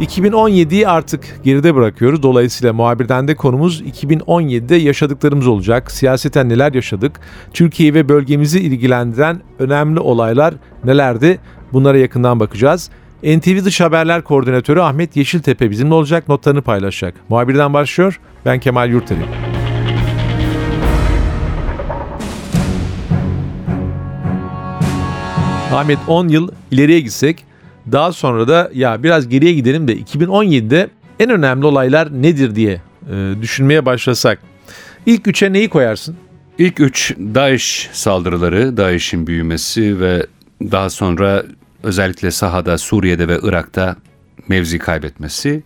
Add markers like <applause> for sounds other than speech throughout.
...2017'yi artık geride bırakıyoruz. Dolayısıyla muhabirden de konumuz 2017'de yaşadıklarımız olacak. Siyaseten neler yaşadık? Türkiye ve bölgemizi ilgilendiren önemli olaylar nelerdi? Bunlara yakından bakacağız. NTV Dış Haberler Koordinatörü Ahmet Yeşiltepe bizimle olacak, notlarını paylaşacak. Muhabirden başlıyor, ben Kemal Yurteli. Ahmet 10 yıl ileriye gitsek daha sonra da ya biraz geriye gidelim de 2017'de en önemli olaylar nedir diye e, düşünmeye başlasak. İlk üçe neyi koyarsın? İlk üç DAEŞ saldırıları, DAEŞ'in büyümesi ve daha sonra özellikle sahada Suriye'de ve Irak'ta mevzi kaybetmesi.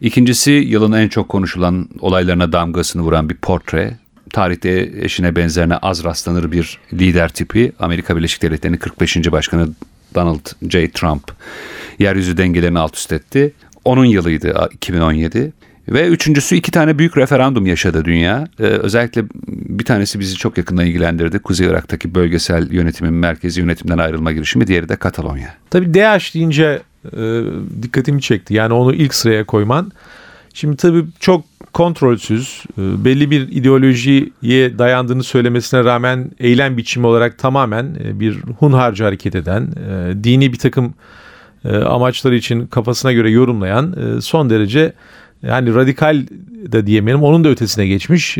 İkincisi yılın en çok konuşulan olaylarına damgasını vuran bir portre. Tarihte eşine benzerine az rastlanır bir lider tipi. Amerika Birleşik Devletleri'nin 45. Başkanı Donald J. Trump yeryüzü dengelerini alt üst etti. Onun yılıydı 2017. Ve üçüncüsü iki tane büyük referandum yaşadı dünya. Ee, özellikle bir tanesi bizi çok yakından ilgilendirdi. Kuzey Irak'taki bölgesel yönetimin merkezi yönetimden ayrılma girişimi. Diğeri de Katalonya. Tabii DH deyince e, dikkatimi çekti. Yani onu ilk sıraya koyman. Şimdi tabii çok kontrolsüz, e, belli bir ideolojiye dayandığını söylemesine rağmen eylem biçimi olarak tamamen e, bir hunharca hareket eden, e, dini bir takım amaçları için kafasına göre yorumlayan son derece yani radikal de diyemeyelim onun da ötesine geçmiş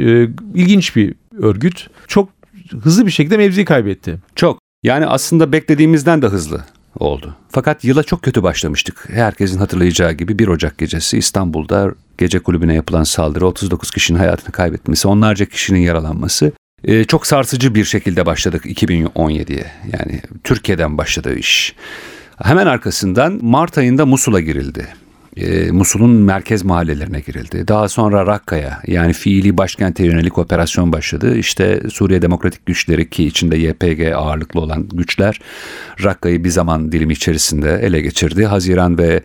ilginç bir örgüt. Çok hızlı bir şekilde mevzi kaybetti. Çok. Yani aslında beklediğimizden de hızlı oldu. Fakat yıla çok kötü başlamıştık. Herkesin hatırlayacağı gibi 1 Ocak gecesi İstanbul'da gece kulübüne yapılan saldırı 39 kişinin hayatını kaybetmesi, onlarca kişinin yaralanması. Ee, çok sarsıcı bir şekilde başladık 2017'ye. Yani Türkiye'den başladı iş. Hemen arkasından Mart ayında Musul'a girildi e, Musul'un merkez mahallelerine girildi. Daha sonra Rakka'ya yani fiili başkente yönelik operasyon başladı. İşte Suriye Demokratik Güçleri ki içinde YPG ağırlıklı olan güçler Rakka'yı bir zaman dilimi içerisinde ele geçirdi. Haziran ve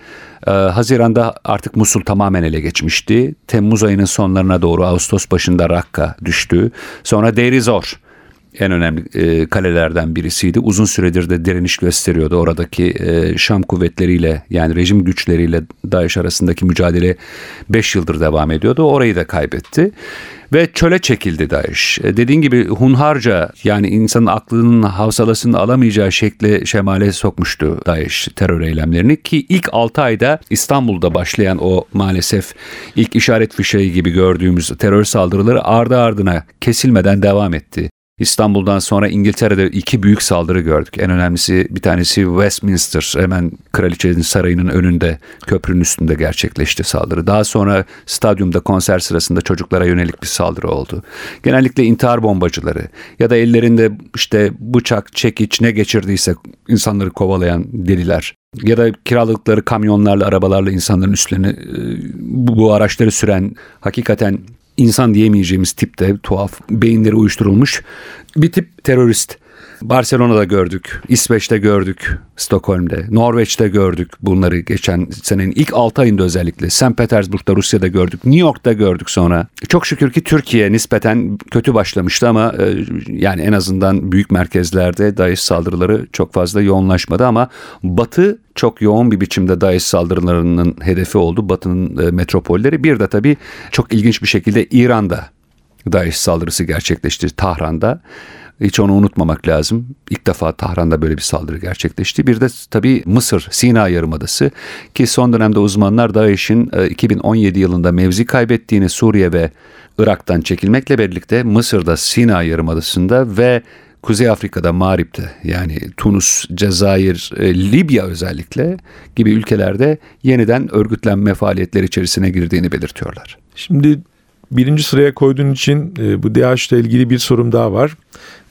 e, Haziran'da artık Musul tamamen ele geçmişti. Temmuz ayının sonlarına doğru Ağustos başında Rakka düştü. Sonra Deir en önemli e, kalelerden birisiydi. Uzun süredir de direniş gösteriyordu. Oradaki e, Şam kuvvetleriyle yani rejim güçleriyle DAEŞ arasındaki mücadele 5 yıldır devam ediyordu. Orayı da kaybetti. Ve çöle çekildi DAEŞ. E, dediğin gibi hunharca yani insanın aklının havsalasını alamayacağı şekle şemale sokmuştu DAEŞ terör eylemlerini ki ilk 6 ayda İstanbul'da başlayan o maalesef ilk işaret fişeği gibi gördüğümüz terör saldırıları ardı ardına kesilmeden devam etti. İstanbul'dan sonra İngiltere'de iki büyük saldırı gördük. En önemlisi bir tanesi Westminster hemen kraliçenin sarayının önünde köprünün üstünde gerçekleşti saldırı. Daha sonra stadyumda konser sırasında çocuklara yönelik bir saldırı oldu. Genellikle intihar bombacıları ya da ellerinde işte bıçak, çekiç ne geçirdiyse insanları kovalayan deliler ya da kiraladıkları kamyonlarla, arabalarla insanların üstlerine e, bu araçları süren hakikaten insan diyemeyeceğimiz tipte tuhaf beyinleri uyuşturulmuş bir tip terörist. Barcelona'da gördük, İsveç'te gördük, Stockholm'de, Norveç'te gördük bunları geçen senenin ilk 6 ayında özellikle. St. Petersburg'da, Rusya'da gördük, New York'ta gördük sonra. Çok şükür ki Türkiye nispeten kötü başlamıştı ama e, yani en azından büyük merkezlerde DAEŞ saldırıları çok fazla yoğunlaşmadı ama Batı çok yoğun bir biçimde DAEŞ saldırılarının hedefi oldu. Batı'nın e, metropolleri. Bir de tabii çok ilginç bir şekilde İran'da DAEŞ saldırısı gerçekleşti Tahran'da. Hiç onu unutmamak lazım. İlk defa Tahran'da böyle bir saldırı gerçekleşti. Bir de tabii Mısır, Sina Yarımadası ki son dönemde uzmanlar DAEŞ'in 2017 e, yılında mevzi kaybettiğini Suriye ve Irak'tan çekilmekle birlikte Mısır'da, Sina Yarımadası'nda ve Kuzey Afrika'da, Mağrip'te yani Tunus, Cezayir, e, Libya özellikle gibi ülkelerde yeniden örgütlenme faaliyetleri içerisine girdiğini belirtiyorlar. Şimdi birinci sıraya koyduğun için e, bu DH ile ilgili bir sorum daha var.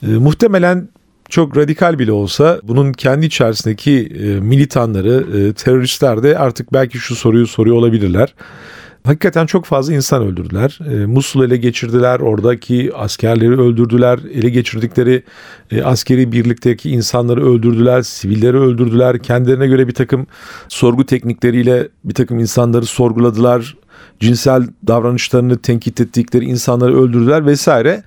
E, muhtemelen çok radikal bile olsa bunun kendi içerisindeki e, militanları, e, teröristler de artık belki şu soruyu soruyor olabilirler. Hakikaten çok fazla insan öldürdüler. E, Musul ele geçirdiler. Oradaki askerleri öldürdüler. Ele geçirdikleri e, askeri birlikteki insanları öldürdüler. Sivilleri öldürdüler. Kendilerine göre bir takım sorgu teknikleriyle bir takım insanları sorguladılar. Cinsel davranışlarını tenkit ettikleri insanları öldürdüler vesaire.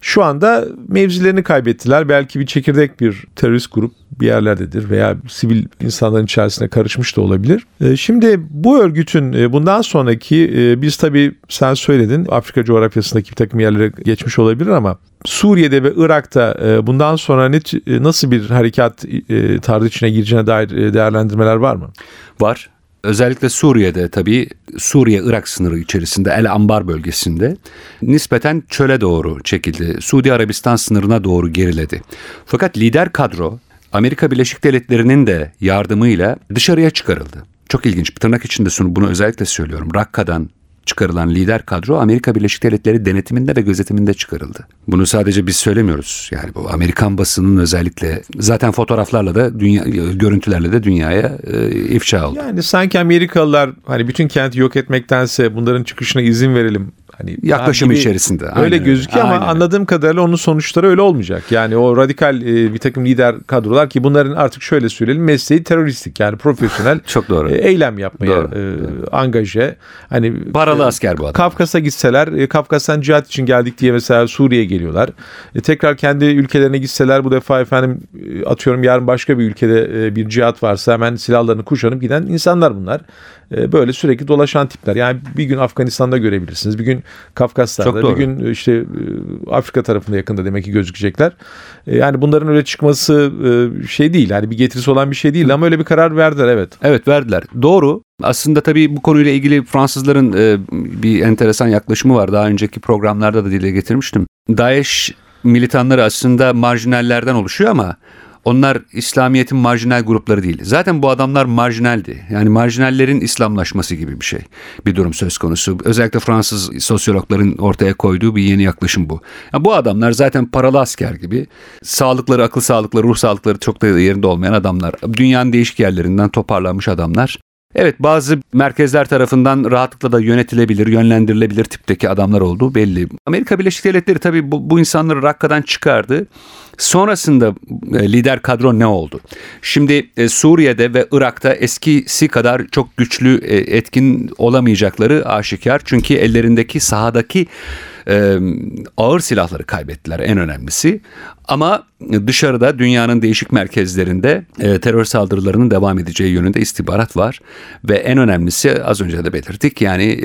Şu anda mevzilerini kaybettiler. Belki bir çekirdek bir terörist grup bir yerlerdedir veya sivil insanların içerisine karışmış da olabilir. E, şimdi bu örgütün e, bundan sonraki e, biz tabii sen söyledin Afrika coğrafyasındaki bir takım yerlere geçmiş olabilir ama Suriye'de ve Irak'ta bundan sonra ne, nasıl bir harekat tarzı içine gireceğine dair değerlendirmeler var mı? Var. Özellikle Suriye'de tabii Suriye-Irak sınırı içerisinde El Ambar bölgesinde nispeten çöle doğru çekildi. Suudi Arabistan sınırına doğru geriledi. Fakat lider kadro Amerika Birleşik Devletleri'nin de yardımıyla dışarıya çıkarıldı. Çok ilginç. Tırnak içinde bunu özellikle söylüyorum. Rakka'dan çıkarılan lider kadro Amerika Birleşik Devletleri denetiminde ve gözetiminde çıkarıldı. Bunu sadece biz söylemiyoruz. Yani bu Amerikan basının özellikle zaten fotoğraflarla da dünya görüntülerle de dünyaya e, ifşa oldu. Yani sanki Amerikalılar hani bütün kenti yok etmektense bunların çıkışına izin verelim Hani yaklaşımı içerisinde. Aynen öyle gözüküyor ama anladığım kadarıyla onun sonuçları öyle olmayacak. Yani o radikal e, bir takım lider kadrolar ki bunların artık şöyle söyleyelim mesleği teröristik yani profesyonel <laughs> çok doğru. E, eylem yapmaya doğru, e, doğru. angaje. Hani paralı e, asker bu adam. Kafkas'a gitseler e, Kafkas'tan cihat için geldik diye mesela Suriye'ye geliyorlar. E, tekrar kendi ülkelerine gitseler bu defa efendim e, atıyorum yarın başka bir ülkede e, bir cihat varsa hemen silahlarını kuşanıp giden insanlar bunlar. E, böyle sürekli dolaşan tipler. Yani bir gün Afganistan'da görebilirsiniz. Bir gün Kafkaslar'da, bir gün işte e, Afrika tarafında yakında demek ki gözükecekler. E, yani bunların öyle çıkması şey değil. Yani bir getirisi olan bir şey değil ama öyle bir karar verdiler evet. Evet verdiler. Doğru. Aslında tabii bu konuyla ilgili Fransızların bir enteresan yaklaşımı var. Daha önceki programlarda da dile getirmiştim. Daesh militanları aslında marjinallerden oluşuyor ama onlar İslamiyet'in marjinal grupları değil. Zaten bu adamlar marjinaldi. Yani marjinallerin İslamlaşması gibi bir şey. Bir durum söz konusu. Özellikle Fransız sosyologların ortaya koyduğu bir yeni yaklaşım bu. Yani bu adamlar zaten paralı asker gibi. Sağlıkları, akıl sağlıkları, ruh sağlıkları çok da yerinde olmayan adamlar. Dünyanın değişik yerlerinden toparlanmış adamlar. Evet bazı merkezler tarafından rahatlıkla da yönetilebilir, yönlendirilebilir tipteki adamlar olduğu belli. Amerika Birleşik Devletleri tabii bu, bu insanları Rakka'dan çıkardı. Sonrasında e, lider kadro ne oldu? Şimdi e, Suriye'de ve Irak'ta eskisi kadar çok güçlü e, etkin olamayacakları aşikar. Çünkü ellerindeki sahadaki ağır silahları kaybettiler en önemlisi. Ama dışarıda dünyanın değişik merkezlerinde terör saldırılarının devam edeceği yönünde istihbarat var. Ve en önemlisi az önce de belirttik yani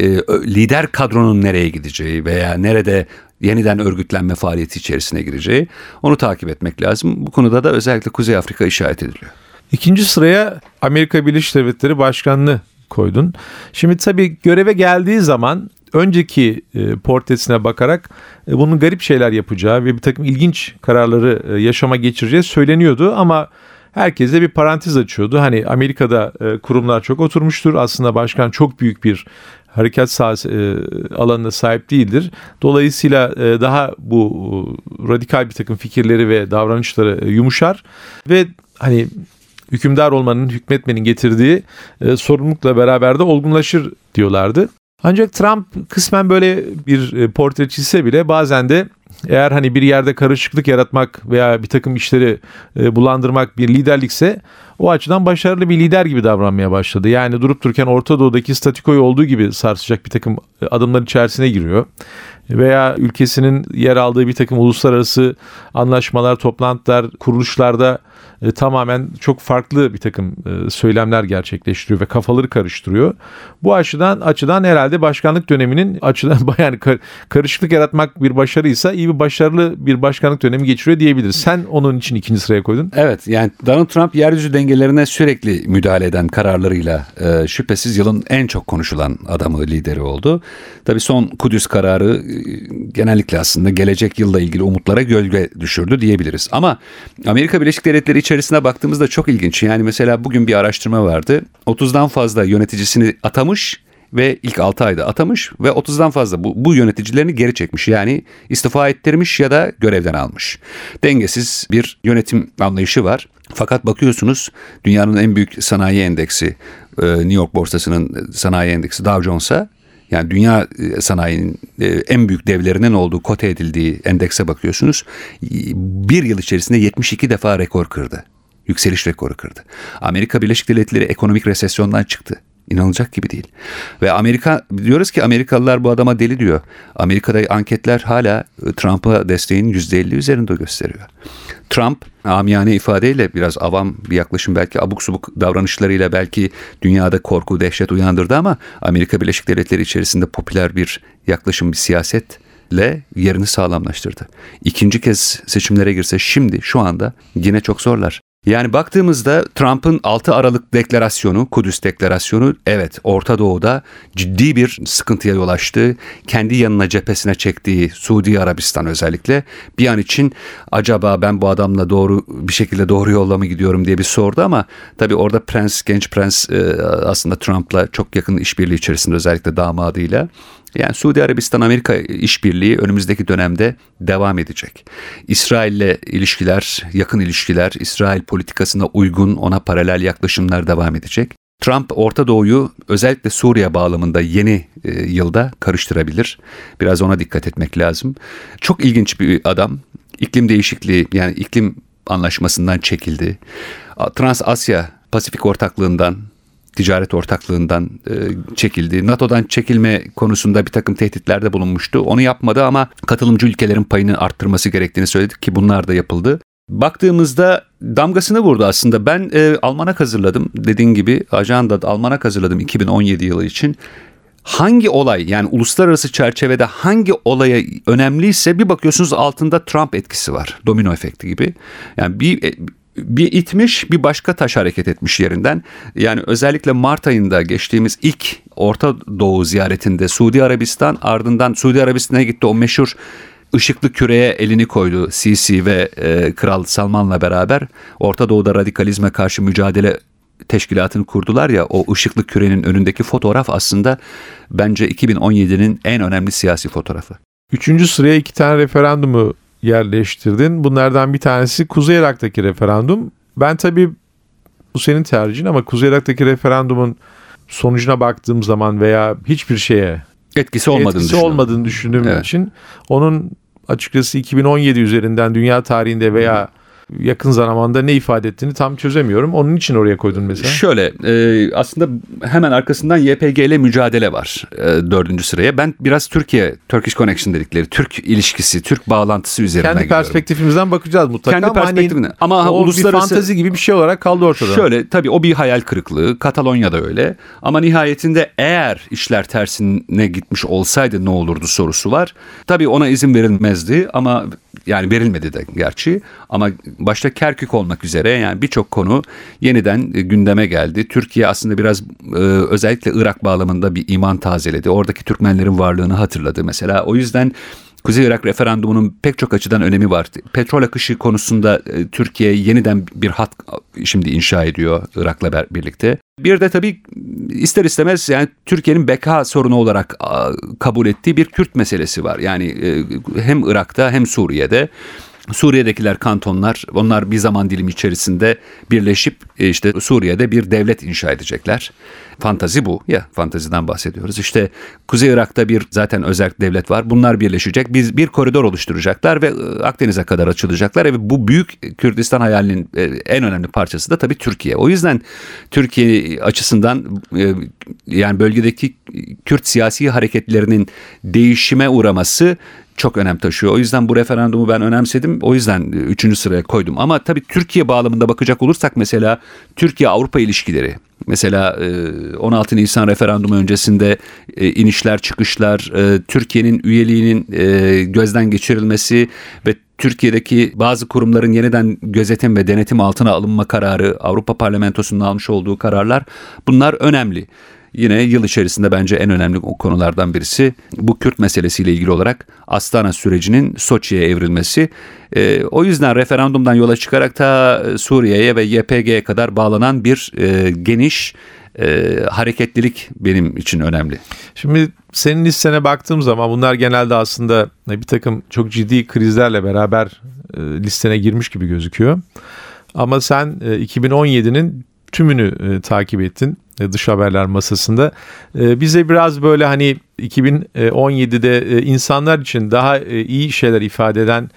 lider kadronun nereye gideceği veya nerede yeniden örgütlenme faaliyeti içerisine gireceği onu takip etmek lazım. Bu konuda da özellikle Kuzey Afrika işaret ediliyor. İkinci sıraya Amerika Birleşik Devletleri Başkanlığı koydun. Şimdi tabii göreve geldiği zaman önceki e, portresine bakarak e, bunun garip şeyler yapacağı ve bir takım ilginç kararları e, yaşama geçireceği söyleniyordu ama herkese bir parantez açıyordu. Hani Amerika'da kurumlar çok oturmuştur. Aslında başkan çok büyük bir harekat sahası e, alanına sahip değildir. Dolayısıyla e, daha bu e, radikal bir takım fikirleri ve davranışları e, yumuşar ve hani hükümdar olmanın, hükmetmenin getirdiği e, sorumlulukla beraber de olgunlaşır diyorlardı. Ancak Trump kısmen böyle bir e, portre çizse bile bazen de eğer hani bir yerde karışıklık yaratmak veya bir takım işleri e, bulandırmak bir liderlikse o açıdan başarılı bir lider gibi davranmaya başladı. Yani durup dururken Orta Doğu'daki statikoyu olduğu gibi sarsacak bir takım e, adımlar içerisine giriyor. Veya ülkesinin yer aldığı bir takım uluslararası anlaşmalar, toplantılar, kuruluşlarda e, tamamen çok farklı bir takım e, söylemler gerçekleştiriyor ve kafaları karıştırıyor. Bu açıdan açıdan herhalde başkanlık döneminin açıdan <laughs> yani karışıklık yaratmak bir başarıysa iyi bir başarılı bir başkanlık dönemi geçiriyor diyebiliriz. Sen onun için ikinci sıraya koydun. Evet yani Donald Trump yeryüzü dengelerine sürekli müdahale eden kararlarıyla e, şüphesiz yılın en çok konuşulan adamı lideri oldu. Tabii son Kudüs kararı e, genellikle aslında gelecek yılla ilgili umutlara gölge düşürdü diyebiliriz. Ama Amerika Birleşik Devletleri içerisine baktığımızda çok ilginç. Yani mesela bugün bir araştırma vardı. 30'dan fazla yöneticisini atamış ve ilk 6 ayda atamış ve 30'dan fazla bu, bu yöneticilerini geri çekmiş. Yani istifa ettirmiş ya da görevden almış. Dengesiz bir yönetim anlayışı var. Fakat bakıyorsunuz dünyanın en büyük sanayi endeksi e, New York borsasının sanayi endeksi Dow Jones'a Yani dünya e, sanayinin e, en büyük devlerinin olduğu kote edildiği endekse bakıyorsunuz. Bir yıl içerisinde 72 defa rekor kırdı. Yükseliş rekoru kırdı. Amerika Birleşik Devletleri ekonomik resesyondan çıktı. İnanılacak gibi değil. Ve Amerika diyoruz ki Amerikalılar bu adama deli diyor. Amerika'da anketler hala e, Trump'a desteğin %50 üzerinde gösteriyor. Trump amiyane ifadeyle biraz avam bir yaklaşım belki abuk subuk davranışlarıyla belki dünyada korku, dehşet uyandırdı ama Amerika Birleşik Devletleri içerisinde popüler bir yaklaşım, bir siyasetle yerini sağlamlaştırdı. İkinci kez seçimlere girse şimdi şu anda yine çok zorlar. Yani baktığımızda Trump'ın 6 Aralık deklarasyonu, Kudüs deklarasyonu evet Orta Doğu'da ciddi bir sıkıntıya yol açtı. Kendi yanına cephesine çektiği Suudi Arabistan özellikle bir an için acaba ben bu adamla doğru bir şekilde doğru yolla mı gidiyorum diye bir sordu ama tabii orada prens, genç prens e, aslında Trump'la çok yakın işbirliği içerisinde özellikle damadıyla yani Suudi Arabistan Amerika işbirliği önümüzdeki dönemde devam edecek. İsrail'le ilişkiler, yakın ilişkiler, İsrail politikasına uygun ona paralel yaklaşımlar devam edecek. Trump Orta Doğu'yu özellikle Suriye bağlamında yeni e, yılda karıştırabilir. Biraz ona dikkat etmek lazım. Çok ilginç bir adam. İklim değişikliği yani iklim anlaşmasından çekildi. Trans Asya Pasifik ortaklığından ticaret ortaklığından e, çekildi. NATO'dan çekilme konusunda bir takım tehditlerde bulunmuştu. Onu yapmadı ama katılımcı ülkelerin payını arttırması gerektiğini söyledi ki bunlar da yapıldı. Baktığımızda damgasını vurdu aslında. Ben e, almanak hazırladım. Dediğin gibi ajanda almanak hazırladım 2017 yılı için. Hangi olay yani uluslararası çerçevede hangi olaya önemliyse bir bakıyorsunuz altında Trump etkisi var. Domino efekti gibi. Yani bir e, bir itmiş bir başka taş hareket etmiş yerinden. Yani özellikle Mart ayında geçtiğimiz ilk Orta Doğu ziyaretinde Suudi Arabistan ardından Suudi Arabistan'a gitti o meşhur ışıklı küreye elini koydu Sisi ve e, Kral Salman'la beraber Orta Doğu'da radikalizme karşı mücadele teşkilatını kurdular ya o ışıklı kürenin önündeki fotoğraf aslında bence 2017'nin en önemli siyasi fotoğrafı. Üçüncü sıraya iki tane referandumu yerleştirdin. Bunlardan bir tanesi Kuzey Irak'taki referandum. Ben tabii bu senin tercihin ama Kuzey Irak'taki referandumun sonucuna baktığım zaman veya hiçbir şeye etkisi olmadığını, etkisi olmadığını düşündüğüm evet. için onun açıkçası 2017 üzerinden dünya tarihinde veya yakın zamanda ne ifade ettiğini tam çözemiyorum. Onun için oraya koydun mesela. Şöyle e, aslında hemen arkasından YPG ile mücadele var e, dördüncü sıraya. Ben biraz Türkiye, Turkish Connection dedikleri Türk ilişkisi, Türk bağlantısı üzerinden Kendi gidiyorum. perspektifimizden bakacağız mutlaka. Kendi. Ama, hani, ama uluslararası... bir fantazi gibi bir şey olarak kaldı ortada. Şöyle tabii o bir hayal kırıklığı. Katalonya'da öyle. Ama nihayetinde eğer işler tersine gitmiş olsaydı ne olurdu sorusu var. Tabii ona izin verilmezdi ama yani verilmedi de gerçi ama başta Kerkük olmak üzere yani birçok konu yeniden e, gündeme geldi. Türkiye aslında biraz e, özellikle Irak bağlamında bir iman tazeledi. Oradaki Türkmenlerin varlığını hatırladı mesela. O yüzden Kuzey Irak referandumunun pek çok açıdan önemi var. Petrol akışı konusunda e, Türkiye yeniden bir hat şimdi inşa ediyor Irak'la birlikte. Bir de tabii ister istemez yani Türkiye'nin beka sorunu olarak kabul ettiği bir Kürt meselesi var. Yani e, hem Irak'ta hem Suriye'de. Suriye'dekiler kantonlar onlar bir zaman dilimi içerisinde birleşip e, işte Suriye'de bir devlet inşa edecekler. Fantazi bu ya fantaziden bahsediyoruz. İşte Kuzey Irak'ta bir zaten özel devlet var. Bunlar birleşecek. Biz bir koridor oluşturacaklar ve e, Akdeniz'e kadar açılacaklar. Ve bu büyük Kürdistan hayalinin e, en önemli parçası da tabii Türkiye. O yüzden Türkiye açısından yani bölgedeki Kürt siyasi hareketlerinin değişime uğraması çok önem taşıyor. O yüzden bu referandumu ben önemsedim. O yüzden e, üçüncü sıraya koydum. Ama tabii Türkiye bağlamında bakacak olursak mesela Türkiye-Avrupa ilişkileri. Mesela 16 e, Nisan referandumu öncesinde e, inişler çıkışlar, Türkiye'nin üyeliğinin gözden geçirilmesi ve Türkiye'deki bazı kurumların yeniden gözetim ve denetim altına alınma kararı, Avrupa Parlamentosu'nun almış olduğu kararlar bunlar önemli yine yıl içerisinde bence en önemli konulardan birisi bu Kürt meselesiyle ilgili olarak Astana sürecinin Soçi'ye evrilmesi. E, o yüzden referandumdan yola çıkarak ta Suriye'ye ve YPG'ye kadar bağlanan bir e, geniş e, hareketlilik benim için önemli. Şimdi senin listene baktığım zaman bunlar genelde aslında bir takım çok ciddi krizlerle beraber e, listene girmiş gibi gözüküyor. Ama sen e, 2017'nin tümünü e, takip ettin. E, dış haberler masasında. E, bize biraz böyle hani 2017'de e, insanlar için daha e, iyi şeyler ifade eden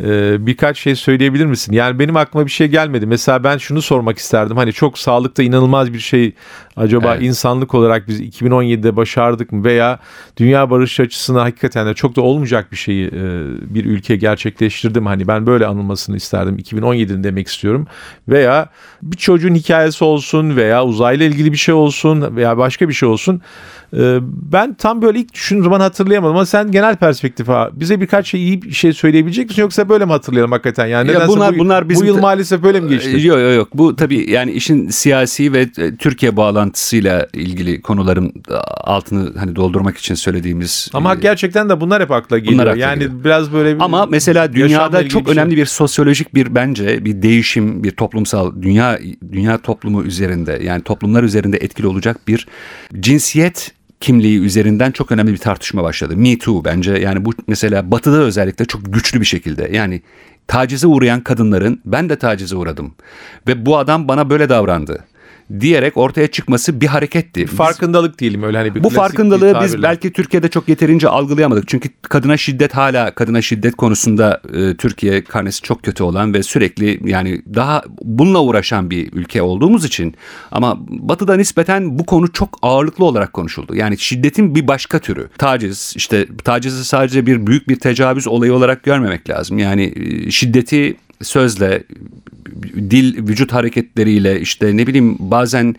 e, birkaç şey söyleyebilir misin? Yani benim aklıma bir şey gelmedi. Mesela ben şunu sormak isterdim. Hani çok sağlıkta inanılmaz bir şey acaba Evet. insanlık olarak biz 2017'de başardık mı veya dünya barış açısından hakikaten de çok da olmayacak bir şeyi e, bir ülke gerçekleştirdi mi? Hani ben böyle anılmasını isterdim. 2017'de demek istiyorum. Veya bir çocuğun hikayesi olsun veya uzayla ilgili bir şey olsun veya başka bir şey olsun. E, Ben tam böyle ilk düşündüğüm zaman hatırlayamadım ama sen genel perspektif ha, bize birkaç şey iyi bir şey söyleyebilecek misin yoksa böyle mi hatırlayalım hakikaten? Yani Ya bunlar- bu, bunlar bizim bu yıl maalesef böyle mi geçti? Yok yok yok. Bu tabii yani işin siyasi ve e, Türkiye bağlantısıyla ilgili konuların altını hani doldurmak için söylediğimiz. Ama e, gerçekten de bunlar hep akla geliyor. Bunlar akla yani geliyor. biraz böyle bir Ama mesela dünyada çok bir şey. önemli bir sosyolojik bir bence bir değişim, bir toplumsal dünya dünya toplumu üzerinde yani toplumlar üzerinde etkili olacak bir cinsiyet kimliği üzerinden çok önemli bir tartışma başladı. Me Too bence yani bu mesela batıda özellikle çok güçlü bir şekilde yani tacize uğrayan kadınların ben de tacize uğradım ve bu adam bana böyle davrandı diyerek ortaya çıkması bir hareketti. Farkındalık diyelim öyle hani bir bu klasik bir farkındalığı biz belki Türkiye'de çok yeterince algılayamadık. Çünkü kadına şiddet hala kadına şiddet konusunda e, Türkiye karnesi çok kötü olan ve sürekli yani daha bununla uğraşan bir ülke olduğumuz için ama Batı'da nispeten bu konu çok ağırlıklı olarak konuşuldu. Yani şiddetin bir başka türü. Taciz işte tacizi sadece bir büyük bir tecavüz olayı olarak görmemek lazım. Yani e, şiddeti sözle dil vücut hareketleriyle işte ne bileyim bazen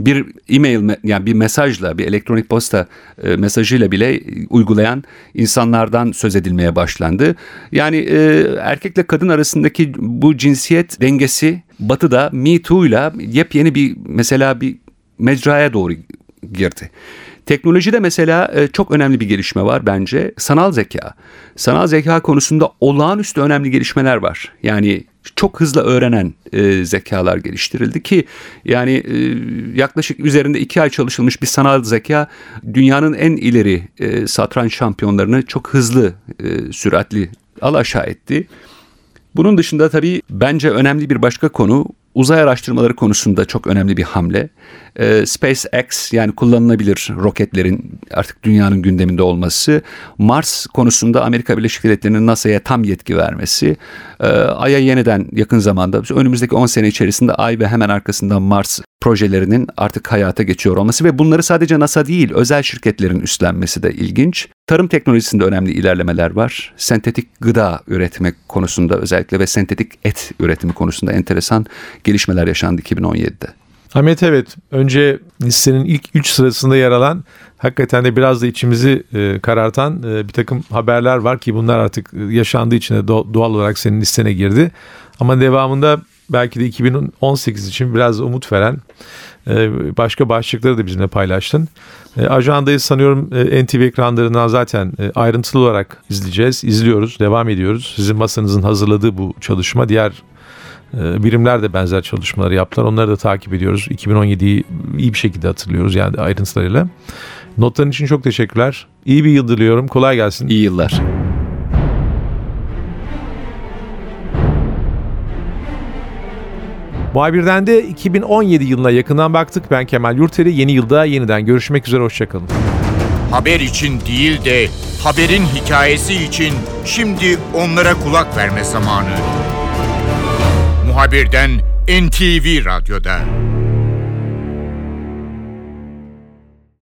bir e-mail yani bir mesajla bir elektronik posta e, mesajıyla bile uygulayan insanlardan söz edilmeye başlandı. Yani e, erkekle kadın arasındaki bu cinsiyet dengesi Batı'da Me Too ile yepyeni bir mesela bir mecraya doğru girdi. Teknolojide mesela e, çok önemli bir gelişme var bence. Sanal zeka. Sanal zeka konusunda olağanüstü önemli gelişmeler var. Yani çok hızlı öğrenen e, zekalar geliştirildi ki yani e, yaklaşık üzerinde iki ay çalışılmış bir sanal zeka dünyanın en ileri e, satranç şampiyonlarını çok hızlı, e, süratli alaşağı etti. Bunun dışında tabii bence önemli bir başka konu uzay araştırmaları konusunda çok önemli bir hamle. Ee, SpaceX yani kullanılabilir roketlerin artık dünyanın gündeminde olması. Mars konusunda Amerika Birleşik Devletleri'nin NASA'ya tam yetki vermesi. Ee, Ay'a yeniden yakın zamanda önümüzdeki 10 sene içerisinde Ay ve hemen arkasından Mars projelerinin artık hayata geçiyor olması ve bunları sadece NASA değil özel şirketlerin üstlenmesi de ilginç. Tarım teknolojisinde önemli ilerlemeler var. Sentetik gıda üretmek konusunda özellikle ve sentetik et üretimi konusunda enteresan gelişmeler yaşandı 2017'de. Ahmet evet önce listenin ilk 3 sırasında yer alan hakikaten de biraz da içimizi e, karartan e, bir takım haberler var ki bunlar artık e, yaşandığı için de do- doğal olarak senin listene girdi. Ama devamında belki de 2018 için biraz umut veren e, başka başlıkları da bizimle paylaştın. E, ajandayı sanıyorum e, NTV ekranlarından zaten ayrıntılı olarak izleyeceğiz, izliyoruz, devam ediyoruz. Sizin masanızın hazırladığı bu çalışma diğer birimler de benzer çalışmaları yaptılar. Onları da takip ediyoruz. 2017'yi iyi bir şekilde hatırlıyoruz yani ayrıntılarıyla. Notların için çok teşekkürler. İyi bir yıl diliyorum. Kolay gelsin. İyi yıllar. Muhabirden de 2017 yılına yakından baktık. Ben Kemal Yurteri. Yeni yılda yeniden görüşmek üzere. Hoşçakalın. Haber için değil de haberin hikayesi için şimdi onlara kulak verme zamanı. Muhabirden NTV Radyo'da.